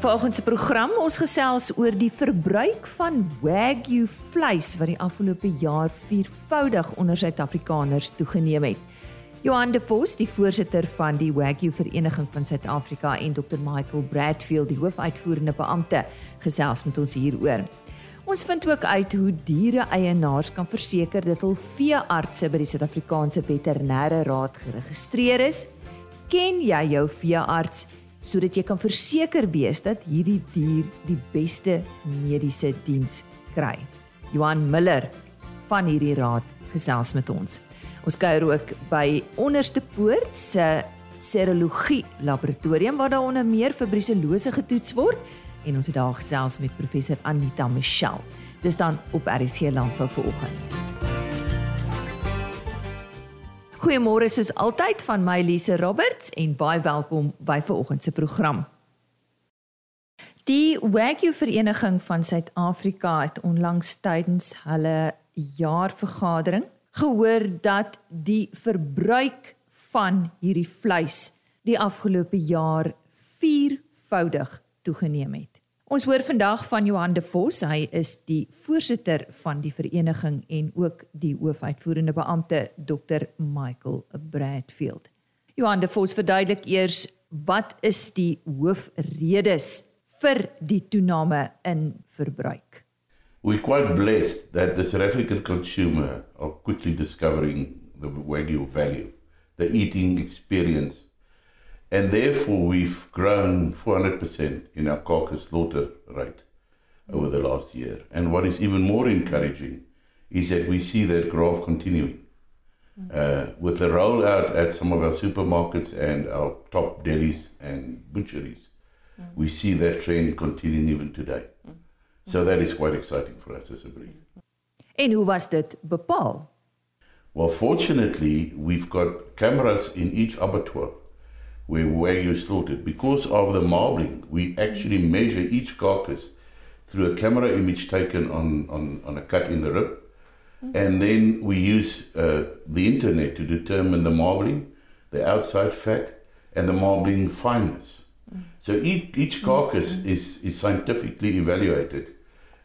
Vanoggend se program ons gesels oor die verbruik van wagyu vleis wat die afgelope jaar viervoudig onder Suid-Afrikaners toegeneem het. Johan de Vos, die voorsitter van die Wagyu Vereniging van Suid-Afrika en Dr Michael Bradfield, die hoofuitvoerende beampte, gesels met ons hieroor. Ons vind ook uit hoe diere-eienaars kan verseker dat hul veeartse by die Suid-Afrikaanse Veterinêre Raad geregistreer is. Ken jy jou veearts sodat jy kan verseker wees dat hierdie dier die beste mediese diens kry? Johan Miller van hierdie raad gesels met ons. Ons kuier ook by Onderste Poort se serologie laboratorium waar daar onder meer vir bruselose getoets word en ons het daar gesels met professor Anita Michel. Dis dan op RC Landbou vanoggend. Goeiemôre soos altyd van my Lise Roberts en baie welkom by vanoggend se program. Die Wagyu Vereniging van Suid-Afrika het onlangs tydens hulle jaarvergadering gehoor dat die verbruik van hierdie vleis die afgelope jaar viervoudig toegeneem het. Ons hoor vandag van Johan de Vos, hy is die voorsitter van die vereniging en ook die hoofuitvoerende beampte Dr Michael Bradfield. Johan de Vos verduidelik eers wat is die hoofredes vir die toename in verbruik. We're quite blessed that the South African consumer are quickly discovering the Wagyu value, the eating experience, and therefore we've grown 400% in our carcass slaughter rate over the last year. And what is even more encouraging is that we see that graph continuing. Uh, with the rollout at some of our supermarkets and our top delis and butcheries, mm. we see that trend continuing even today. Mm. So that is quite exciting for us as a breed. En hoe was dit bepaal? Well, fortunately, we've got cameras in each abattoir where wagyu slaughtered. Because of the marbling, we actually measure each carcass through a camera image taken on, on, on a cut in the rib. Mm-hmm. And then we use uh, the internet to determine the marbling, the outside fat, and the marbling fineness. Mm-hmm. So each, each carcass mm-hmm. is, is scientifically evaluated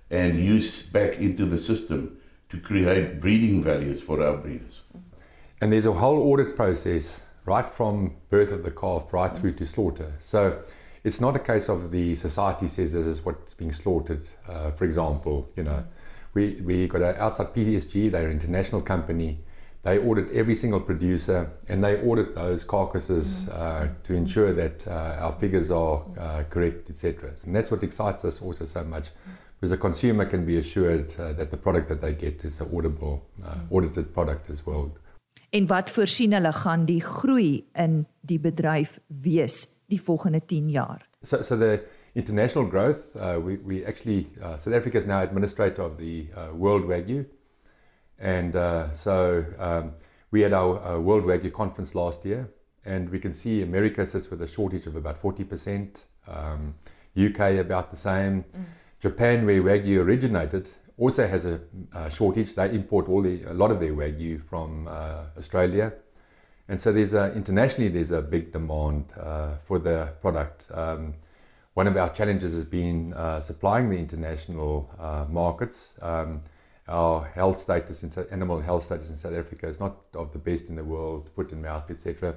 and used back into the system to create breeding values for our breeders. And there's a whole audit process right from birth of the calf right through to slaughter. So it's not a case of the society says this is what's being slaughtered. Uh, for example, you know, we, we got an outside PDSG, they're an international company. They audit every single producer and they audit those carcasses uh, to ensure that uh, our figures are uh, correct, etc. And that's what excites us also so much because the consumer can be assured uh, that the product that they get is an auditable, uh, audited product as well. En wat voorsien hulle gaan die groei in die bedryf wees die volgende 10 jaar? So so the international growth uh, we we actually uh, South Africa is now administrator of the uh, World Wagyu and uh, so um, we had our uh, World Wagyu conference last year and we can see America sits with a shortage of about 40%, um, UK about the same. Mm. Japan, where Wagyu originated, also has a, a shortage. They import all the, a lot of their Wagyu from uh, Australia. And so there's a, internationally there's a big demand uh, for the product. Um, one of our challenges has been uh, supplying the international uh, markets. Um, our health status in animal health status in South Africa is not of the best in the world, foot and mouth, etc.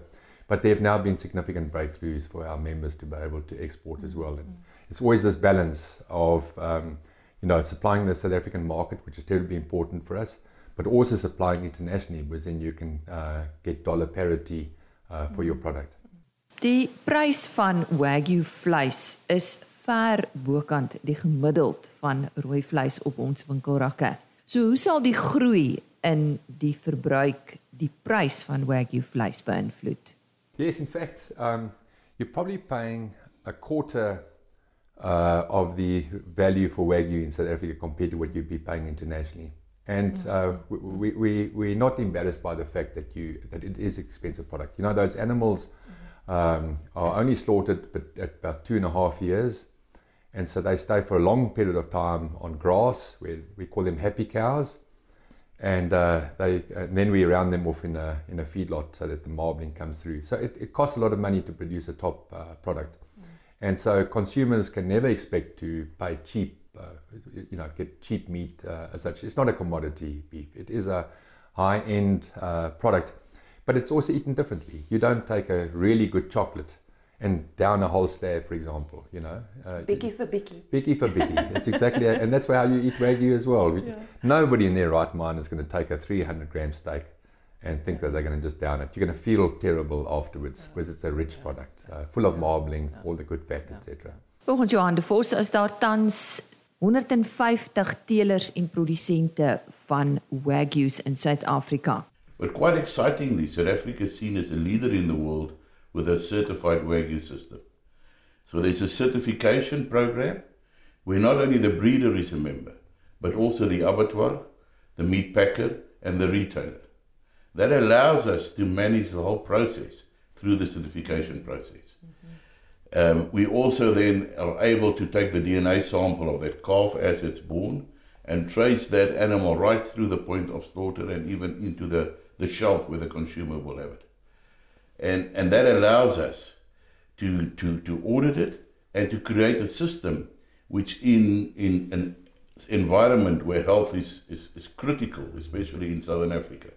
But there have now been significant breakthroughs for our members to be able to export as well. And it's always this balance of um, you know supplying the South African market, which is terribly important for us, but also supplying internationally, because then you can uh, get dollar parity uh, for your product. Die prys van wagyu vleis is ver bokant die gemiddeld van rooi vleis op ons winkelrakke. So hoe sal die groei in die verbruik die prys van wagyu vleis beïnvloed? Yes, in fact, um, you're probably paying a quarter uh, of the value for Wagyu in South Africa compared to what you'd be paying internationally. And mm. uh, we, we, we're not embarrassed by the fact that, you, that it is an expensive product. You know, those animals um, are only slaughtered but at about two and a half years. And so they stay for a long period of time on grass, where we call them happy cows. And, uh, they, and then we round them off in a, in a feedlot so that the marbling comes through. So it, it costs a lot of money to produce a top uh, product. And so consumers can never expect to pay cheap, uh, you know, get cheap meat uh, as such. It's not a commodity beef. It is a high-end uh, product, but it's also eaten differently. You don't take a really good chocolate and down a whole slab, for example, you know. Uh, biggie for biggie. Biggie for biggie. It's exactly, and that's how you eat Wagyu as well. Yeah. Nobody in their right mind is going to take a 300 gram steak and think that they're going to just down it. You're going to feel terrible afterwards because it's a rich product, uh, full of marbling, all the good fat, etc. Volgens Johan de Vos is daar tans 150 teelers en produsente van Wagyus in Suid-Afrika. But quite excitingly, South Africa is seen as a leader in the world with a certified Wagyu system. So there's a certification program where not only the breeder is a member, but also the abattoir, the meat packer, and the retailer. That allows us to manage the whole process through the certification process. Mm-hmm. Um, we also then are able to take the DNA sample of that calf as it's born and trace that animal right through the point of slaughter and even into the, the shelf where the consumer will have it. And, and that allows us to, to, to audit it and to create a system which in, in an environment where health is, is, is critical, especially in Southern Africa,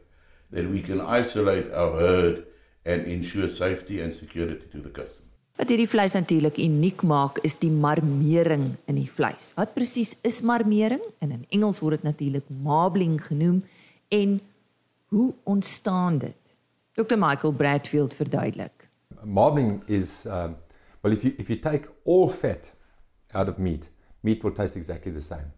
that we can isolate our herd and ensure safety and security to the customer. Wat hierdie vleis natuurlik uniek maak is die marmering in die vleis. Wat presies is marmering? En in Engels word dit natuurlik marbling genoem en hoe ontstaan dit? Dr Michael Bradfield verduidelik. Marbling is um, well if you if you take all fat out of meat, meat will taste exactly the same.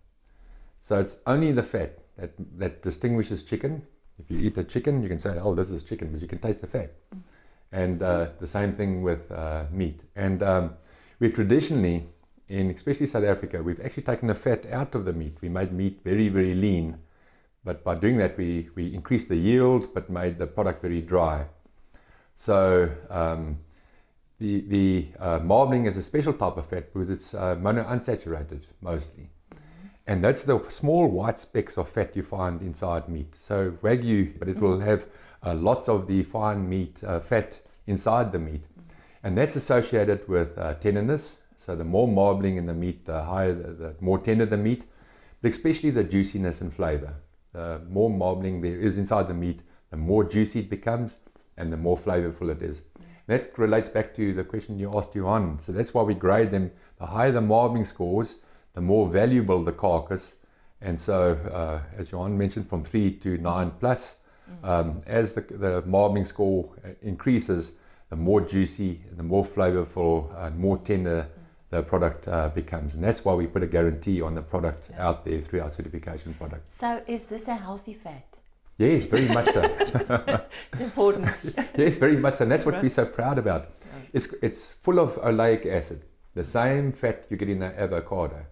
So it's only the fat that that distinguishes chicken If you eat a chicken, you can say, "Oh, this is chicken," but you can taste the fat. And uh, the same thing with uh, meat. And um, we traditionally, in especially South Africa, we've actually taken the fat out of the meat. We made meat very, very lean, but by doing that, we we increased the yield, but made the product very dry. So um, the the uh, marbling is a special type of fat because it's uh, monounsaturated mostly. And that's the small white specks of fat you find inside meat. So wagyu, but it will have uh, lots of the fine meat uh, fat inside the meat, and that's associated with uh, tenderness. So the more marbling in the meat, the higher, the, the more tender the meat, but especially the juiciness and flavor. The more marbling there is inside the meat, the more juicy it becomes, and the more flavorful it is. That relates back to the question you asked Johan. So that's why we grade them. The higher the marbling scores, the more valuable the carcass. And so, uh, as Johan mentioned, from three to nine plus, mm. um, as the, the marbling score increases, the more juicy, the more flavorful, and more tender the product uh, becomes. And that's why we put a guarantee on the product yeah. out there through our certification product. So, is this a healthy fat? Yes, very much so. it's important. yes, very much so. And that's what we're so proud about. It's, it's full of oleic acid, the same fat you get in an avocado.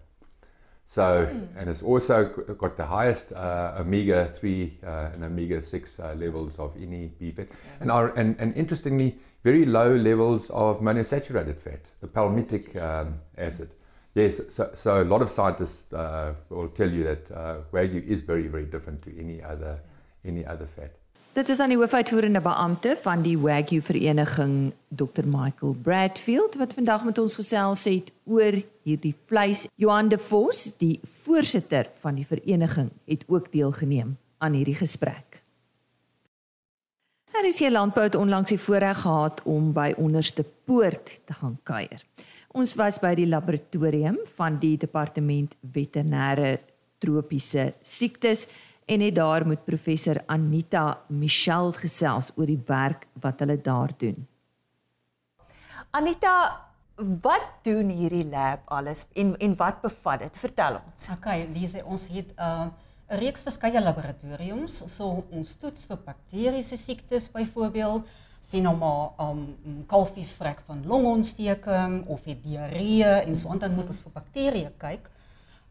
So, mm. and it's also got the highest uh, omega 3 uh, and omega 6 uh, levels of any beef fat. Yeah. And, our, and, and interestingly, very low levels of monosaturated fat, the palmitic um, acid. Yes, so, so a lot of scientists uh, will tell you that uh, Wagyu is very, very different to any other, yeah. any other fat. Dit is aan die hoofuitvoerende beampte van die Wagyu Vereniging Dr Michael Bradfield wat vandag met ons gesels het oor hierdie vleis. Johan de Vos, die voorsitter van die vereniging, het ook deelgeneem aan hierdie gesprek. Daar is hier landbou het onlangs die voorreg gehad om by onderste poort te gaan kuier. Ons was by die laboratorium van die departement veterinêre tropiese siektes en het daar met professor Anita Michel gesels oor die werk wat hulle daar doen. Anita, wat doen hierdie lab alles en en wat bevat dit? Vertel ons. Okay, dis ons het 'n uh, 'n reeks verskeie laboratoriums, so ons toets vir bakteriese siektes byvoorbeeld sien nou maar um kalfiesvrek van longontsteking of het diarree en so dan moet ons vir bakterieë kyk.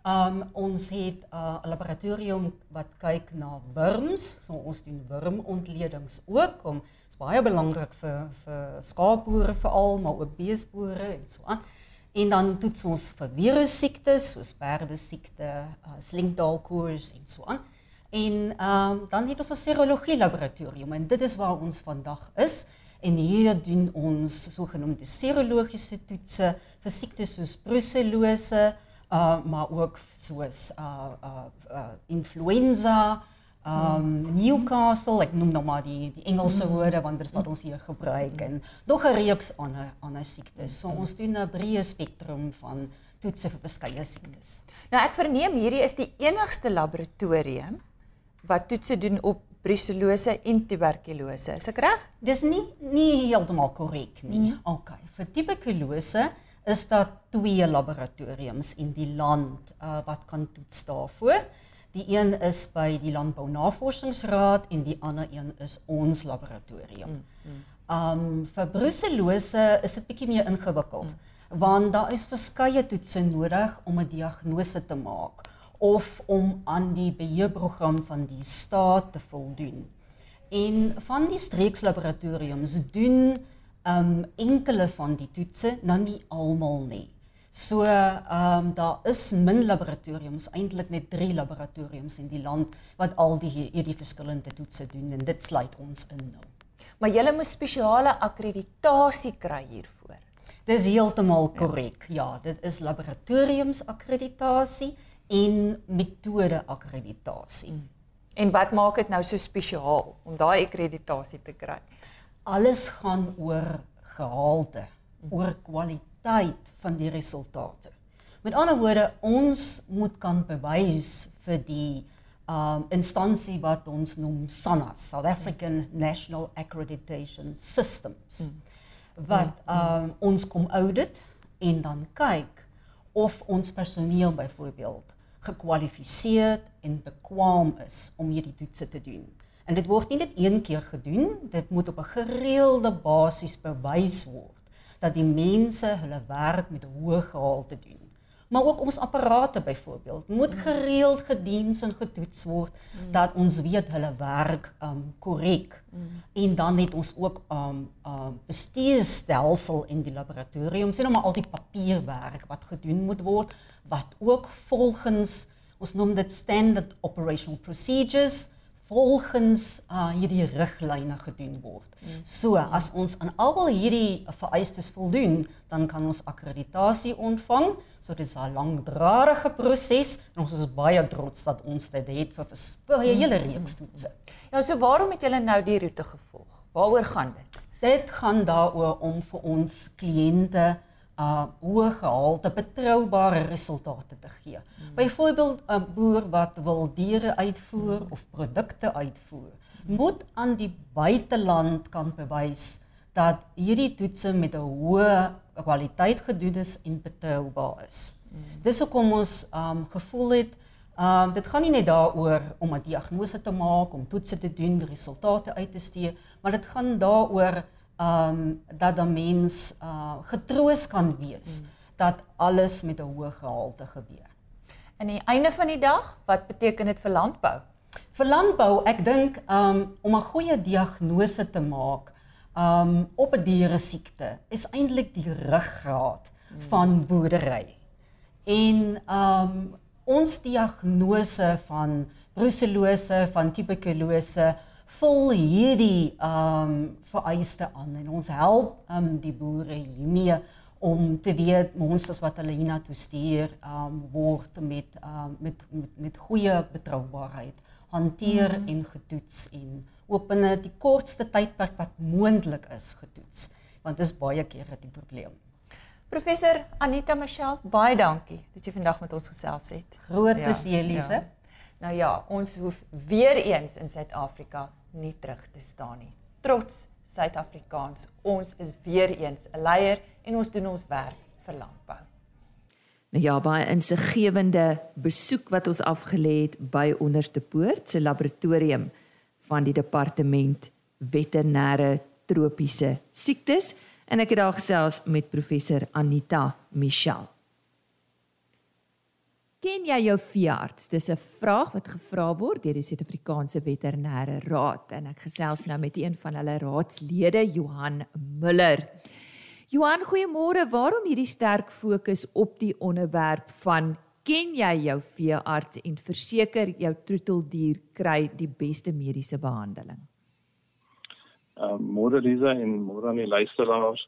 Um ons het 'n uh, laboratorium wat kyk na wurms. So ons doen wurmontledings ook om is baie belangrik vir vir skaapboere veral, maar ook beesboere en so aan. En dan toets ons vir virus siektes soos perde siekte, uh, slinkdaalkoors en so aan. En um dan het ons 'n serologie laboratorium en dit is waar ons vandag is En hier doen ons sogenaamde serologiese toetse vir siektes soos brucellose, uh maar ook soos uh uh, uh influenza, um Newcastle, ek noem nou maar die die Engelse woorde want dit is wat ons hier gebruik en nog 'n reeks ander ander siektes. So ons doen 'n breë spektrum van toetse vir verskeie siektes. Nou ek verneem hierdie is die enigste laboratorium wat toetse doen op brucellose en tuberkulose. Is ek reg? Dis nie nie heeltemal korrek nie. Mm. OK. Vir tuberkulose is daar twee laboratoriums in die land uh, wat kan toets daarvoor. Die een is by die Landbou Navorsingsraad en die ander een is ons laboratorium. Mm. Um vir brucellose is dit bietjie meer ingewikkeld mm. want daar is verskeie toetse nodig om 'n diagnose te maak of om aan die beheerprogram van die staat te voldoen. En van die streekslaboratoriums doen um enkele van die toetse, nou nie almal nie. So um daar is min laboratoriums, eintlik net 3 laboratoriums in die land wat al die hierdie verskillende toetse doen en dit sluit ons in nou. Maar jy moet spesiale akkreditasie kry hiervoor. Dis heeltemal korrek. Ja. ja, dit is laboratoriums akkreditasie en metode akkreditasie. En wat maak dit nou so spesiaal om daai akkreditasie te kry? Alles gaan oor gehalte, oor kwaliteit van die resultate. Met ander woorde, ons moet kan bewys vir die um instansie wat ons noem SANAS, South African. National Accreditation Systems. Mm. Wat um ons kom audit en dan kyk of ons personeel byvoorbeeld gekwalifiseer en bekwam is om hierdie toetse te doen. En dit word nie net een keer gedoen, dit moet op 'n gereelde basis bewys word dat die mense hulle werk met hoë gehalte doen maar ook ons apparate byvoorbeeld moet gereeld gediens en getoets word mm. dat ons weet hulle werk um korrek. Mm. En dan het ons ook um um bestuurstelsel in die laboratorium sien nou maar al die papierwerk wat gedoen moet word wat ook volgens ons noem dit standard operational procedures volgens uh, hierdie riglyne gedoen word. Mm. So as ons aan al hierdie vereistes voldoen, dan kan ons akkreditasie ontvang. So dis 'n langdradige proses en ons is baie trots dat ons dit het vir 'n hele reeks toetse. Ja, so waarom het julle nou die roete gevolg? Waaroor gaan dit? Dit gaan daaroor om vir ons kliënte uh hoë gehalte betroubare resultate te gee. Hmm. Byvoorbeeld 'n boer wat wil diere uitvoer hmm. of produkte uitvoer, hmm. moet aan die buiteland kan bewys dat hierdie toetse met 'n hoë kwaliteit gedoen is en betroubaar is. Hmm. Dis hoekom ons um gevoel het um dit gaan nie net daaroor om 'n diagnose te maak, om toetse te doen, resultate uit te stuur, maar dit gaan daaroor um dat 'n mens uh getroos kan wees hmm. dat alles met 'n hoë gehalte gebeur. In die einde van die dag, wat beteken dit vir landbou? Vir landbou, ek dink um om 'n goeie diagnose te maak um op 'n diere siekte is eintlik die ruggraat hmm. van boerdery. En um ons diagnose van brucellose, van tuberkulose vul hierdie ehm um, vereiste aan en ons help ehm um, die boere hiermee om te weet monsters wat hulle hiernatoe stuur ehm um, word met ehm um, met met met goeie betroubaarheid hanteer mm. en getoets en ook binne die kortste tydperk wat moontlik is getoets want dit is baie kere die probleem. Professor Anita Michelle, baie dankie dat jy vandag met ons gesels het. Groot ja, plesier, Lise. Ja. Nou ja, ons hoef weer eens in Suid-Afrika nie terug te staan nie. Trots Suid-Afrikaans, ons is weer eens 'n leier en ons doen ons werk vir landbou. Nou ja, baie insiggewende besoek wat ons afgelê het by Onderste Poort se laboratorium van die departement veterinêre tropiese siektes en ek het daar gesels met professor Anita Michel. Ken jy jou veearts? Dis 'n vraag wat gevra word deur die Suid-Afrikaanse Veterinêre Raad en ek gesels nou met een van hulle raadslede, Johan Muller. Johan, goeiemôre. Waarom hierdie sterk fokus op die onderwerp van ken jy jou veearts en verseker jou troeteldier kry die beste mediese behandeling? Um, môre Lisa en môre aan die luisteraars.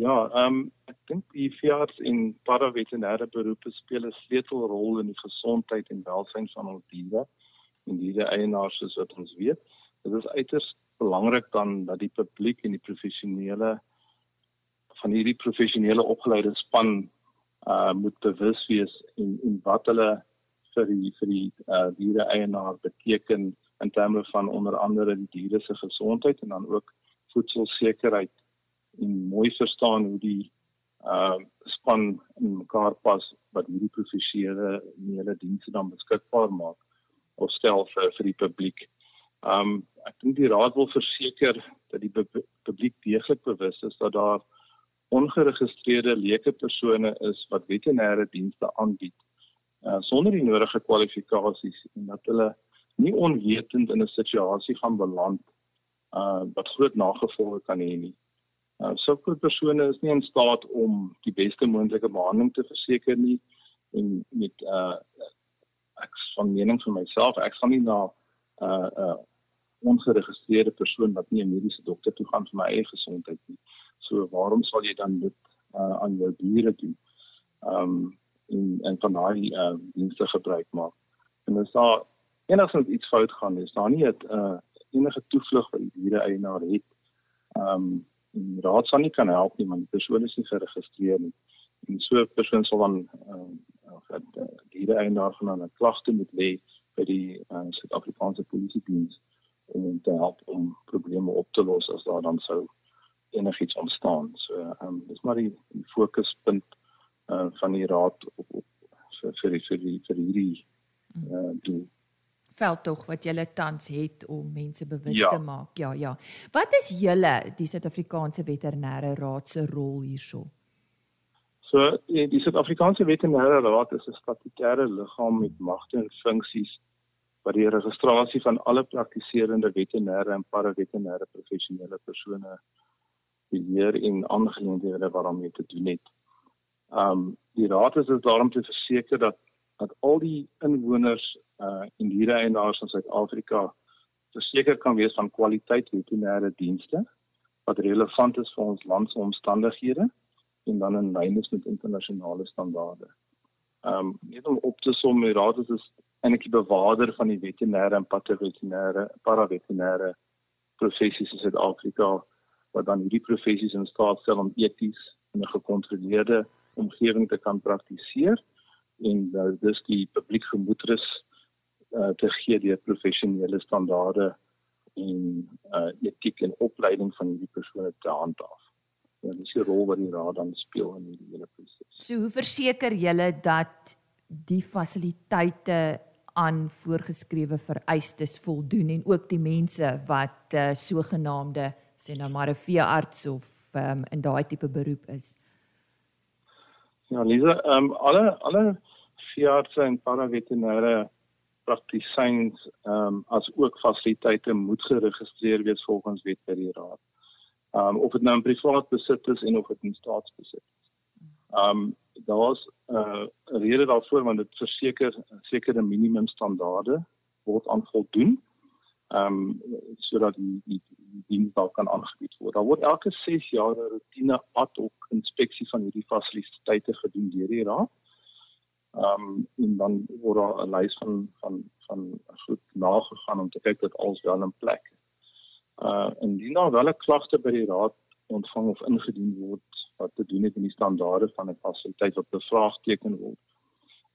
Ja, ehm um, ek dink die veearts en paraveterinêre beroepe speel 'n sleutelrol in die gesondheid en welstand van ons diere en diere eienaars soos wat ons weet. Dit is uiters belangrik dan dat die publiek en die professionele van hierdie professionele opgeleide span uh moet bewus wees en en wat hulle vir die vir die uh diere eienaar beteken in terme van onder andere die diere se gesondheid en dan ook voedselsekerheid en mooi verstaan hoe die uh span in mekaar pas wat hierdie professionele dienste dan beskikbaar maak of stel vir vir die publiek. Um ek dink die raad wil verseker dat die publiek deeglik bewus is dat daar ongeregistreerde leuke persone is wat veterinêre dienste aanbied uh sonder die nodige kwalifikasies en dat hulle nie onwetend in 'n situasie gaan beland uh wat groot nagevolge kan hê nie. Uh sulke persone is nie in staat om die beste moontlike behandeling te verseker nie en met uh ek van mening vir myself ek gaan nie na uh uh ongeregistreerde persoon wat nie 'n mediese dokter toe gaan vir my eie gesondheid nie. So waarom sal jy dan dit uh aan jou diere doen? Um en en van daai uh dienste gebruik maak. En as daar enigstens iets fout gaan is daar nie 'n uh, enige toevlug wat die diere eienaar het. Ehm um, die raad sal nie kan help nie want die persoon is nie geregistreer nie. En so 'n persoon sal dan ehm uh, die diere eienaar gaan 'n klagte moet lê by die uh, Suid-Afrikaanse Polisie diens om te help om probleme op te los as daar dan sou enigiets ontstaan. So ehm um, dis maar die, die fokuspunt uh, van die raad op, op vir vir die vir die vir hierdie uh, doel veldtog wat julle tans het om mense bewus ja. te maak. Ja, ja. Wat is julle die Suid-Afrikaanse Veterinêre Raad se rol hierso? So, die Suid-Afrikaanse Veterinêre Raad is 'n statutêre liggaam met magte en funksies wat die registrasie van alle praktiserende veterinêre en paraveterinêre professionele persone beheer en aangeleenthede waarmee te doen het. Um die raad is daarom te verseker dat dat al die inwoners uh en diere eienaars in Suid-Afrika verseker kan wees van kwaliteit veterinêre dienste wat relevant is vir ons land se omstandighede en dan in lyn is met internasionale standaarde. Um net om op te som, die raad is eintlik die bewaarder van die veterinêre en patologiese paraveterinêre professies in Suid-Afrika wat dan hierdie professies in staat stel om eties in 'n gekontroleerde omgewing te kan praktiseer en uh, dis die publiek gemoedrus uh, te gee deur professionele standaarde en uh, etiek en opleiding van hierdie persone te handhaaf. Ja, dis die rol wat die raad dan speel in hierdie hele proses. So hoe verseker julle dat die fasiliteite aan voorgeskrewe vereistes voldoen en ook die mense wat uh, sogenaamde sê nou maar 'n veearts of um, in daai tipe beroep is? Ja, Lisa, ehm um, alle alle veeartse en paraveterinêre praktisyns ehm um, as ook fasiliteite moet geregistreer wees volgens wet by die raad. Ehm um, of dit nou in privaat besit is en of dit in staatsbesit is. Ehm um, daar's 'n uh, rede daarvoor want dit verseker sekere minimum standaarde word aan voldoen. Ehm um, sodat die die diens daar kan aangebied word. Daar word elke 6 jaar 'n rotine ad hoc inspeksie van hierdie fasiliteite gedoen deur die raad. Ehm um, en dan word daar 'n lys van van van goed nagegaan om te kyk dat alles wel in plek is. Uh indien daar wel 'n klagte by die raad ontvang of ingedien word wat te doen het met die standaarde van 'n fasiliteit wat bevraagteken word.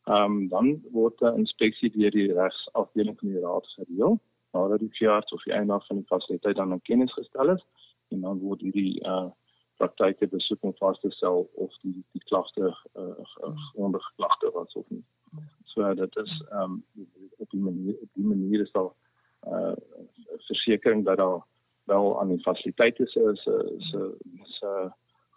Ehm um, dan word 'n inspeksie deur die regsafdeling van die raad gereël nadat die veearts of die eienaar van die fasiliteit dan in kennis gestel is en dan word hierdie uh praktyke besoek om vas te stel of die die klagte uh grondige klagte was of nie. So dit is ehm um, op die manier op die manier is daar uh versekerings dat daar wel aan die fasiliteite se se se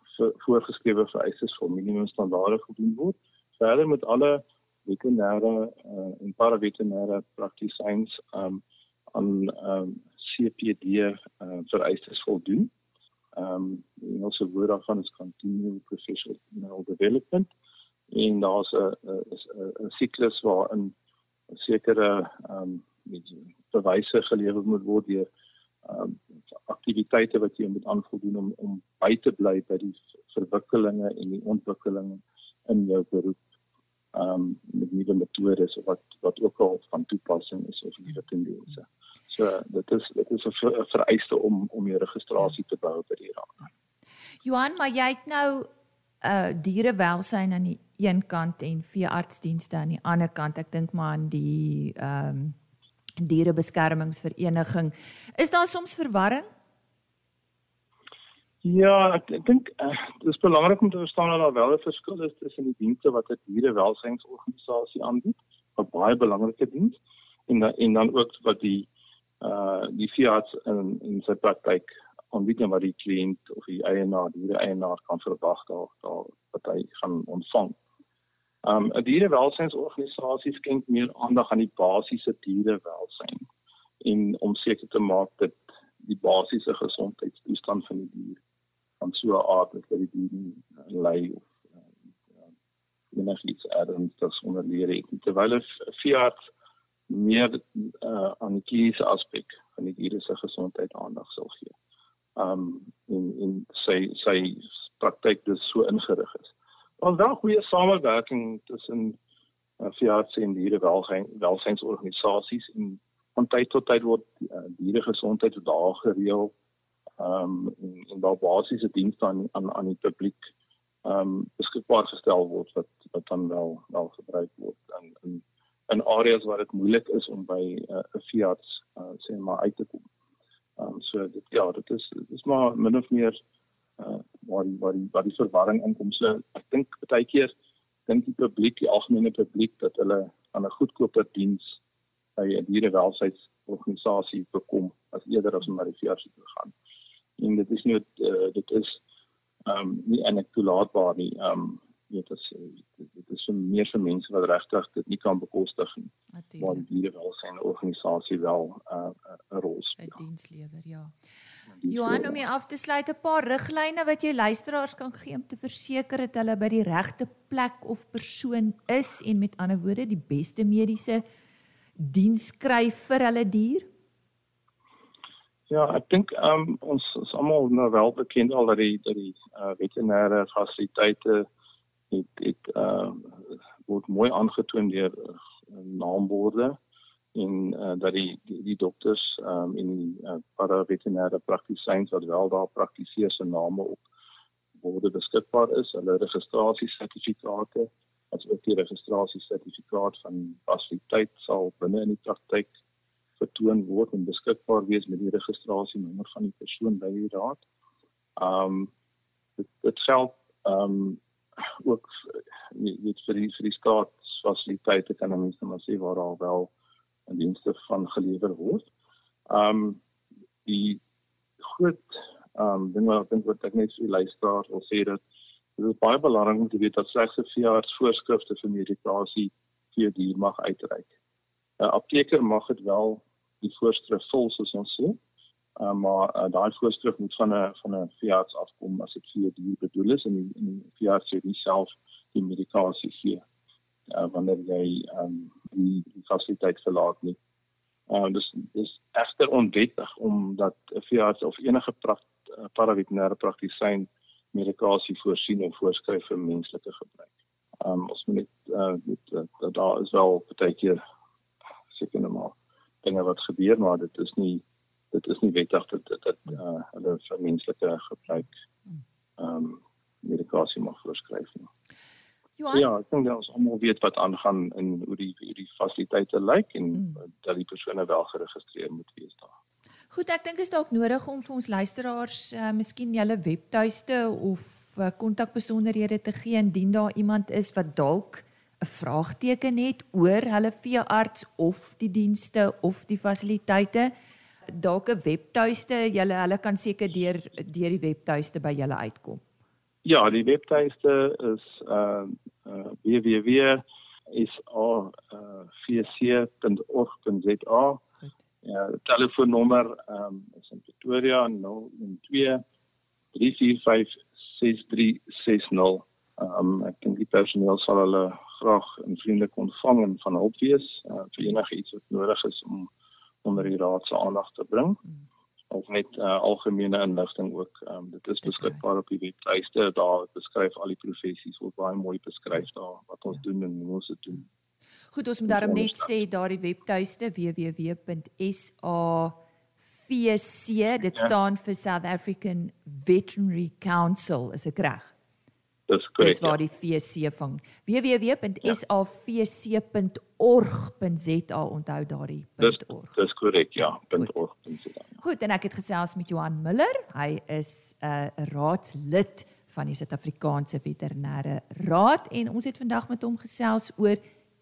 se voorgeskrewe vereistes vir minimum standaarde gedoen word. Verder met alle veterinêre uh, en paraveterinêre praktisyns ehm um, aan ehm um, CPD uh, vereistes voldoen ehm um, die Engelse woord daarvan is continual professional development en daar's 'n 'n siklus waarin sekere ehm um, bewyse gelewer moet word deur ehm um, aktiwiteite wat jy moet aanvoldoen om om by te bly by die verwikkelinge en die ontwikkelinge in jou beroep ehm um, met nuwe metodes wat wat ook al van toepassing is of nuwe tendense. So dit is dit is 'n vereiste om om jou registrasie te bou by die raad. Johan, maar jy het nou uh dierewelsyn aan die een kant en veeartsdienste aan die ander kant. Ek dink maar aan die ehm um, dierebeskermingsvereniging. Is daar soms verwarring? Ja, ek, ek dink uh, dit is belangrik om te verstaan dat daar wel 'n verskil is tussen die dienste wat 'n dierewelsynsorganisasie aanbied, 'n baie belangrike diens, en en dan ook wat die uh die veearts in in sy praktyk aanbied en wat die kliënt of die eienaar, die eienaar kan verwag daar daar wat hy gaan ontvang. Um 'n dierewelsynsorganisasie skenk meer aandag aan die basiese dierewelsyn en om seker te maak dat die basiese gesondheidstoestand van die dier van so 'n aard dat die dier nie ly of enigiets ernstigs onder lede het terwyl 'n veearts meer uh, aan die kliniese aspek van die diere se gesondheid aandag sal gee. Um in in sy sy praktyk dis so ingerig is. Ons wel goeie samewerking tussen uh, veeartse en diere welsynsorganisasies en van tyd tot tyd word uh, diere gesondheid daar gereël um, en, en daar basiese dienste aan aan aan die publiek um, beskikbaar gestel word wat wat dan wel wel gebruik word in in in areas waar dit moeilik is om by uh, 'n uh, veearts uh, sê maar uit te kom. Ehm um, so dit ja, dit is dit is maar min of meer uh waar die waar die waar die verwarring inkom. So ek dink baie keer dink die publiek, die algemene publiek dat hulle aan 'n goedkoper diens by 'n dierewelsynsorganisasie bekom as eerder as om na die veearts te gaan en dit is nie uh, dit is ehm um, nie anekdotaatbaar nie. Ehm um, dit is dit is vir meer vir mense wat regtig dit nie kan bekostig nie. Maar die wel sy organisasie wel uh, 'n rol speel. 'n Dienslewer, ja. Johan, om jy af te sluit 'n paar riglyne wat jy luisteraars kan gee om te verseker dat hulle by die regte plek of persoon is en met ander woorde die beste mediese diens kry vir hulle dier. Ja, ek dink um, ons is almal nou wel bekend al dat die dat die uh, veterinêre fasiliteite het het uh, word mooi aangetoon deur uh, naamborde en uh, dat die die, die dokters um, en die uh, paraveterinêre praktisyns wat wel daar praktiseer se name op word beskikbaar is, hulle registrasiesertifikate as ook die registrasiesertifikaat van fasiliteit sal binne in die praktyk vertoon word en beskikbaar wees met die registrasienommer van die persoon by die raad. Um dit geld um ook weet vir die vir die staatsfasiliteite kan ons net maar sê waar daar wel 'n dienste van gelewer word. Um die groot um ding wat ek dink wat ek net vir luisteraars wil sê dat dit is baie belangrik om te weet dat slegs 'n veearts voorskrifte vir medikasie vir die mag uitreik. 'n Apteker mag dit wel die voorskrif vol soos ons sê. Uh, maar uh, daai voorskrif moet van 'n van 'n veearts afkom as dit vir die bedoel is en die, en die veearts sê self die medikasie gee. Uh, wanneer jy um, die, die fasiliteit verlaat nie. Uh, dis dis egter onwettig omdat 'n veearts of enige uh, paraveterinêre praktisyn medikasie voorsien en voorskryf vir menslike gebruik. Um, ons moet net uh, met, uh, daar is wel baie keer seker nou maar dinge wat gebeur maar dit is nie dit is nie wettig dat dit dat uh, hulle vir menslike gebruik ehm um, medikasie mag voorskryf nie. Johan? Ja, ek dink ons almal weet wat aangaan in hoe die hoe die fasiliteite lyk en mm. dat die persone wel geregistreer moet wees daar. Goed, ek dink is dalk nodig om vir ons luisteraars uh, miskien julle webtuiste of uh, kontakbesonderhede te gee indien daar iemand is wat dalk 'n vraagteken het oor hulle veearts of die dienste of die fasiliteite, dalk 'n webtuiste, julle hulle kan seker deur deur die webtuiste by julle uitkom. Ja, die webtuiste is uh, uh www.is.org.za. Ja, telefoonnommer um, is in Pretoria 012 345 6360. Um, ek dink die personeel sal hulle graag en vriendelik ontvang en van hulp wees uh, vir enige iets wat nodig is om onder die raad se aandag te bring. of net uh, algemene inligting ook. Um, dit is beskikbaar op die webtuiste. Daar beskryf al die professies word baie mooi beskryf daar wat ons doen en hoe ons dit doen. Goed, ons moet daarom net sê daardie webtuiste www.savc dit ja. staan vir South African Veterinary Council, is ek reg? Dis korrek. Dis waar ja. die VC van www.savc.org.za onthou daardie .org. Dis korrek, ja, .org.za. Goed, en ek het gesels met Johan Miller. Hy is 'n uh, raadslid van die Suid-Afrikaanse Veterinêre Raad en ons het vandag met hom gesels oor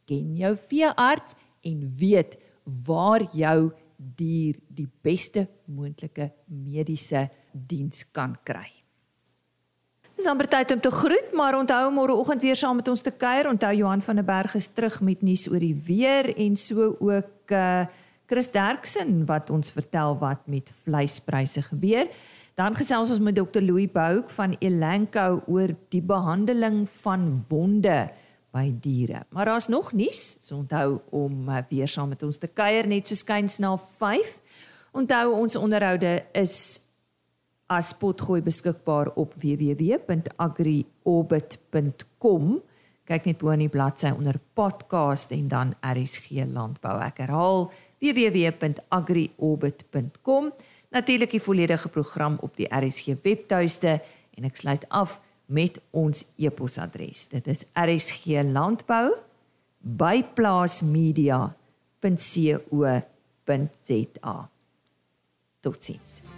ken jou veearts en weet waar jou dier die beste moontlike mediese diens kan kry. Dis amper tyd om te groet, maar onthou môreoggend weer saam met ons te kuier. Onthou Johan van der Berg is terug met nuus oor die weer en so ook uh Chris Derksen wat ons vertel wat met vleispryse gebeur. Dan gesels ons met Dr Louis Bouk van Elanco oor die behandeling van wonde by diere. Maar daar's nog nuus. So onthou om uh, weer saam met ons te kuier net so skuins na 5. Onthou ons onderhoude is as potgooi beskikbaar op www.agriorbit.com. Kyk net bo in die bladsy onder podcast en dan RSG landbou. Ek herhaal www.agriorbit.com. Natuurlik die volledige program op die RSG webtuiste en ek sluit af met ons e-posadres. Dit is rsglandbou@plaasmedia.co.za. Totsiens.